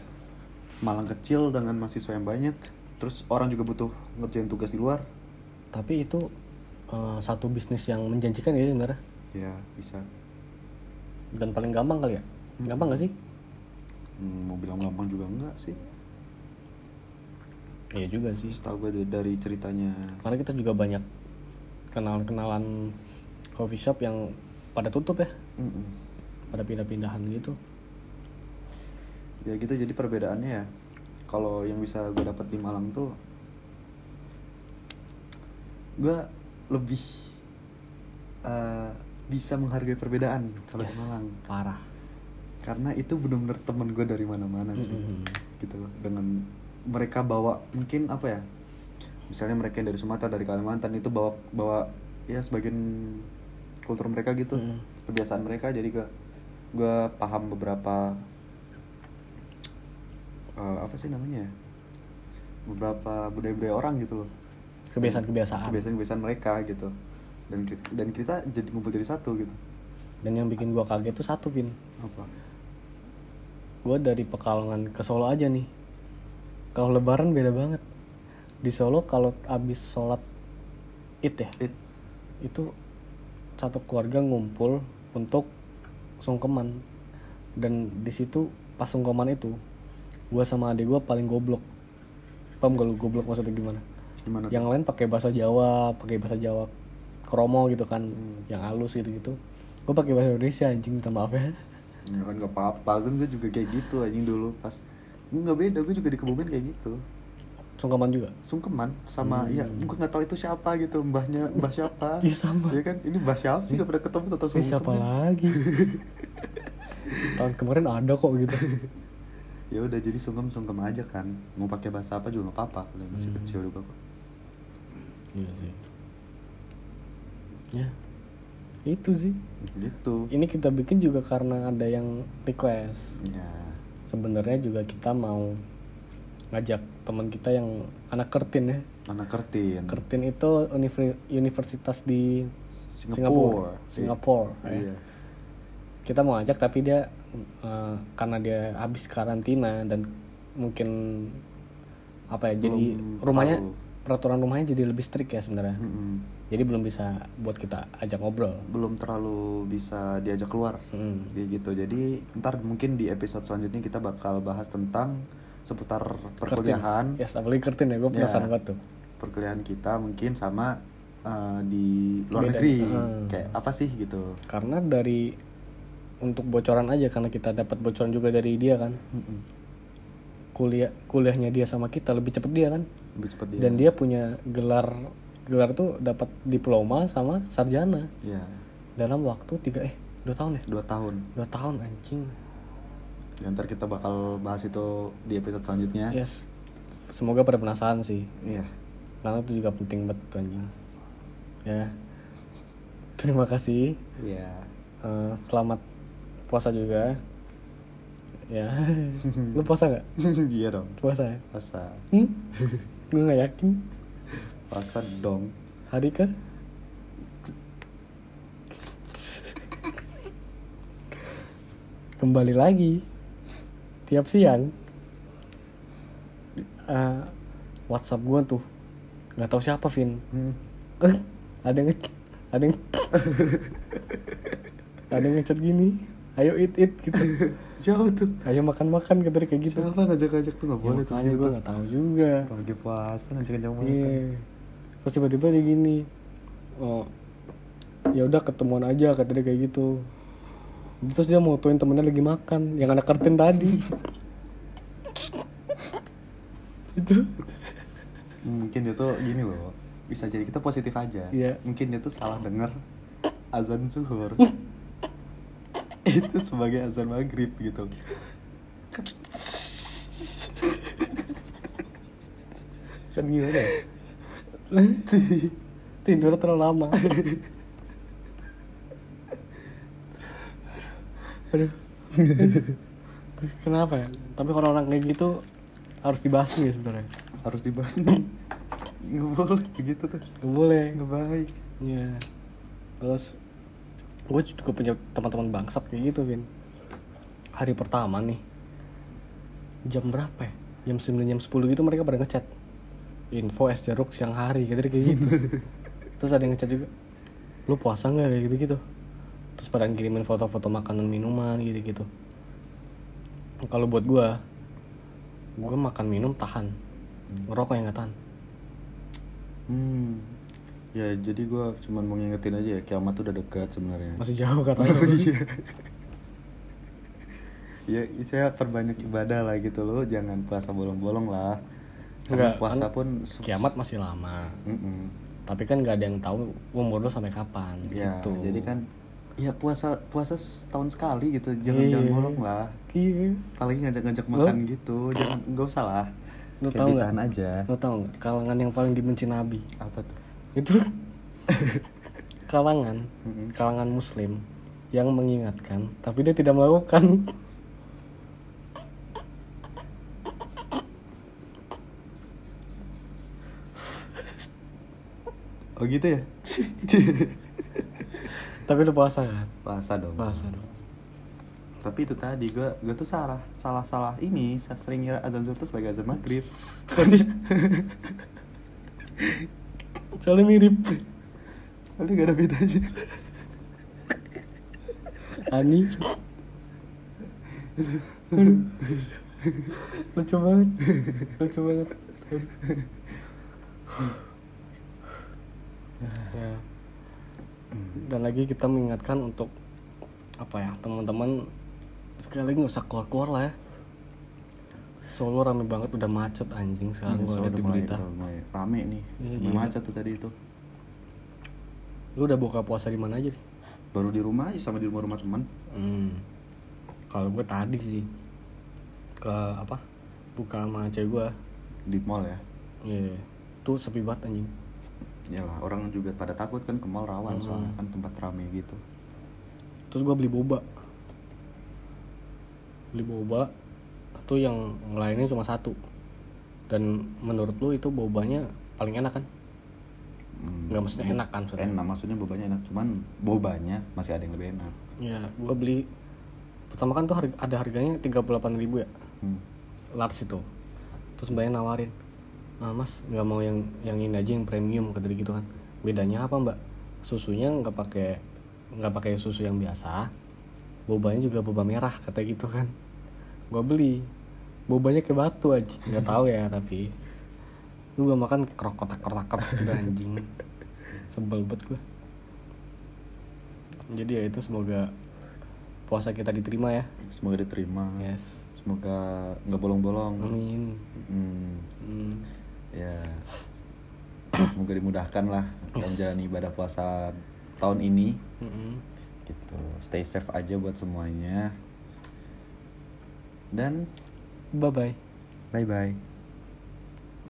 S2: Malang kecil dengan mahasiswa yang banyak terus orang juga butuh ngerjain tugas di luar.
S1: Tapi itu eh, satu bisnis yang menjanjikan ya sebenarnya?
S2: Ya bisa.
S1: Dan paling gampang kali ya? Gampang gak sih
S2: Hmm, mau bilang gampang juga enggak sih?
S1: Iya juga sih.
S2: Setahu gue dari, ceritanya.
S1: Karena kita juga banyak kenalan-kenalan coffee shop yang pada tutup ya.
S2: Mm-mm.
S1: pada pindah-pindahan gitu.
S2: Ya gitu jadi perbedaannya ya kalau yang bisa gue dapat di Malang tuh gue lebih eh, bisa menghargai perbedaan kalau di
S1: Yes,
S2: Malang.
S1: parah
S2: karena itu benar-benar temen gue dari mana-mana cuy.
S1: Mm-mm.
S2: gitu loh dengan mereka bawa mungkin apa ya misalnya mereka yang dari Sumatera dari Kalimantan itu bawa bawa ya sebagian kultur mereka gitu
S1: Mm-mm.
S2: kebiasaan mereka jadi gue gue paham beberapa eh, apa sih namanya ya? beberapa budaya-budaya orang gitu loh
S1: kebiasaan-kebiasaan
S2: kebiasaan-kebiasaan mereka gitu dan dan kita jadi ngumpul jadi satu gitu
S1: dan yang bikin gua kaget tuh satu Vin
S2: apa
S1: gua dari Pekalongan ke Solo aja nih. Kalau Lebaran beda banget. Di Solo kalau abis sholat id ya
S2: It,
S1: itu satu keluarga ngumpul untuk sungkeman. Dan di situ pas sungkeman itu gua sama adik gua paling goblok. Paham gak lu goblok maksudnya gimana?
S2: Gimana tuh?
S1: yang lain pakai bahasa Jawa pakai bahasa Jawa kromo gitu kan
S2: Hmm.
S1: yang halus gitu gitu gue pakai bahasa Indonesia anjing minta maaf ya
S2: ya kan gak apa-apa. Kan gue juga kayak gitu anjing dulu pas. Nggak beda gue juga di Kebumen kayak gitu.
S1: Sungkeman juga?
S2: Sungkeman sama ya gue nggak tahu itu siapa gitu mbahnya mbah siapa.
S1: Iya, sama.
S2: ya kan ini mbah siapa sih? Gak pernah ketemu atau
S1: Eh, siapa
S2: sungkeman.
S1: lagi? Tahun kemarin ada kok gitu.
S2: Ya udah jadi sungkem sungkem aja kan. Mau pakai bahasa apa juga nggak apa-apa kalau masih
S1: Hmm.
S2: kecil juga kok.
S1: Iya sih. Ya itu sih
S2: gitu
S1: ini kita bikin juga karena ada yang request
S2: ya
S1: sebenarnya juga kita mau ngajak teman kita yang anak kertin ya
S2: anak kertin
S1: Kertin itu univer- universitas di
S2: Singapura
S1: Singapura. Singapura. ya.
S2: iya
S1: Kita mau ajak tapi dia eh, karena dia habis karantina dan mungkin apa ya jadi
S2: Belum
S1: rumahnya
S2: tahu.
S1: Peraturan rumahnya jadi lebih strict ya sebenarnya.
S2: Mm-mm.
S1: Jadi belum bisa buat kita ajak ngobrol.
S2: belum terlalu bisa diajak keluar
S1: Hmm.
S2: Kayak gitu jadi ntar mungkin di episode selanjutnya kita bakal bahas tentang seputar perkuliahan
S1: Yes, apalagi Kertin ya, gue
S2: Ya.
S1: penasaran banget tuh.
S2: perkuliahan kita mungkin sama uh, di luar
S1: Beda.
S2: negeri
S1: Hmm.
S2: kayak apa sih gitu
S1: Karena dari untuk bocoran aja karena kita dapat bocoran juga dari dia kan. Kuliah kuliahnya dia sama kita lebih cepet dia kan.
S2: lebih cepat dia.
S1: Dan dia punya gelar gelar tuh dapat diploma sama sarjana.
S2: Ya
S1: dalam waktu tiga eh dua tahun ya?
S2: Dua tahun.
S1: Dua tahun anjing.
S2: Ya, ntar kita bakal bahas itu di episode selanjutnya.
S1: Yes. Semoga pada penasaran sih.
S2: Iya.
S1: Karena itu juga penting banget anjing. Ya. Terima kasih.
S2: Iya.
S1: Eh, selamat puasa juga ya. Lu puasa nggak?
S2: Iya dong.
S1: Puasa ya?
S2: Puasa.
S1: Hmm? gue nggak yakin.
S2: Puasa dong.
S1: Hari ke? Kembali lagi. Tiap siang. Eh, WhatsApp gua tuh. Nggak tahu siapa Vin.
S2: Hmm.
S1: ada yang ada yang ada yang ngechat gini. Ayo eat eat gitu
S2: siapa tuh
S1: ayo makan makan gitu kayak gitu
S2: siapa ngajak-ngajak tuh nggak
S1: ya,
S2: boleh tuh
S1: makanya gue nggak tahu juga
S2: lagi puasa ngajak-ngajak makan
S1: Iya. Terus tiba-tiba dia gini. Oh. Ya udah ketemuan aja kata dia kayak gitu. Terus dia motoin temennya lagi makan yang anak kartun tadi. itu
S2: mungkin dia tuh gini loh bisa jadi kita positif aja
S1: Iya.
S2: mungkin dia tuh salah denger azan zuhur itu sebagai azan maghrib gitu kan gimana ya?
S1: tidur terlalu lama. Aduh. Kenapa ya? Tapi kalau orang kayak gitu harus dibahas ya sebenarnya.
S2: harus dibahas nih nggak boleh gitu tuh
S1: Gak boleh.
S2: nggak baik
S1: Iya. Terus gue juga punya teman-teman bangsat kayak gitu, Vin. Hari pertama nih. Jam berapa ya? Jam 9 jam 10 gitu mereka pada ngechat. Info es jeruk siang hari gitu kayak gitu. Terus ada yang ngechat juga. Lu puasa nggak kayak gitu-gitu? Terus pada ngirimin foto-foto makanan minuman gitu-gitu. Kalau buat gua, gua makan minum tahan. Ngerokok yang nggak tahan.
S2: hmm ya jadi gue cuman mau ngingetin aja ya kiamat tuh udah dekat sebenarnya
S1: Masih jauh katanya.
S2: Oh iya. ya saya perbanyak ibadah lah gitu loh jangan puasa bolong-bolong lah
S1: Enggak,
S2: puasa
S1: kan
S2: pun
S1: Kiamat masih lama.
S2: Mm-mm.
S1: tapi kan nggak ada yang tahu umur lo sampai kapan
S2: ya
S1: gitu
S2: jadi kan ya puasa puasa setahun sekali gitu jangan
S1: Iya.
S2: jangan bolong lah
S1: iya
S2: apalagi ngajak-ngajak
S1: Lo?
S2: makan gitu jangan nggak usah lah
S1: Lo tahu nggak?
S2: aja
S1: lo tau nggak kalangan yang paling dibenci nabi
S2: apa tuh
S1: itu? Kalangan kalangan muslim yang mengingatkan tapi dia tidak melakukan.
S2: Oh gitu ya?
S1: Tapi lo puasa kan?
S2: Puasa dong.
S1: Puasa dong.
S2: Tapi itu tadi gue gue tuh salah salah salah ini saya sering kira azan zuhur tuh sebagai azan maghrib
S1: soalnya mirip.
S2: Soalnya gak ada bedanya.
S1: Ani. Lucu banget. Lucu banget. Ya. dan lagi kita mengingatkan untuk apa ya teman-teman sekali nggak usah keluar-keluar lah ya Solo rame banget udah macet anjing sekarang gue
S2: Soalnya
S1: lihat di berita
S2: mulai rame nih
S1: Iya,
S2: Mulai macet tuh tadi itu
S1: lu udah buka puasa di mana aja nih
S2: baru di rumah aja sama di rumah rumah teman
S1: Hmm. Kalau gue tadi sih ke apa? Buka sama cewek gue.
S2: di mall ya
S1: Iya. Tuh sepi banget anjing.
S2: Yalah orang juga pada takut kan ke mall rawan
S1: Hmm.
S2: soalnya kan tempat rame gitu
S1: Terus gue beli boba. Beli boba. Tuh yang lainnya cuma satu. Dan menurut lu itu bobanya paling enak kan?
S2: Hmm,
S1: Nggak maksudnya enak kan maksudnya?
S2: enak maksudnya bobanya enak. Cuman bobanya masih ada yang lebih enak.
S1: Ya gua beli pertama kan tuh harga, ada harganya 38.000 ribu ya?
S2: Hmm.
S1: large itu. Terus mbaknya nawarin ah, mas nggak mau yang yang ini aja yang premium kata gitu kan. Bedanya apa mbak? Susunya nggak pakai nggak pakai susu yang biasa bobanya juga boba merah kata gitu kan gua beli. Bobanya kayak batu aja nggak tahu ya tapi lu gua makan krokotak krokotak gitu anjing. Sebel banget gua. Jadi ya itu semoga puasa kita diterima ya.
S2: Semoga diterima.
S1: Yes.
S2: Semoga nggak bolong-bolong.
S1: Amin.
S2: Hmm.
S1: Hmm.
S2: ya. Semoga dimudahkan lah
S1: Yes.
S2: menjalani ibadah puasa tahun ini.
S1: Mm-mm.
S2: gitu. Stay safe aja buat semuanya dan
S1: bye bye
S2: bye bye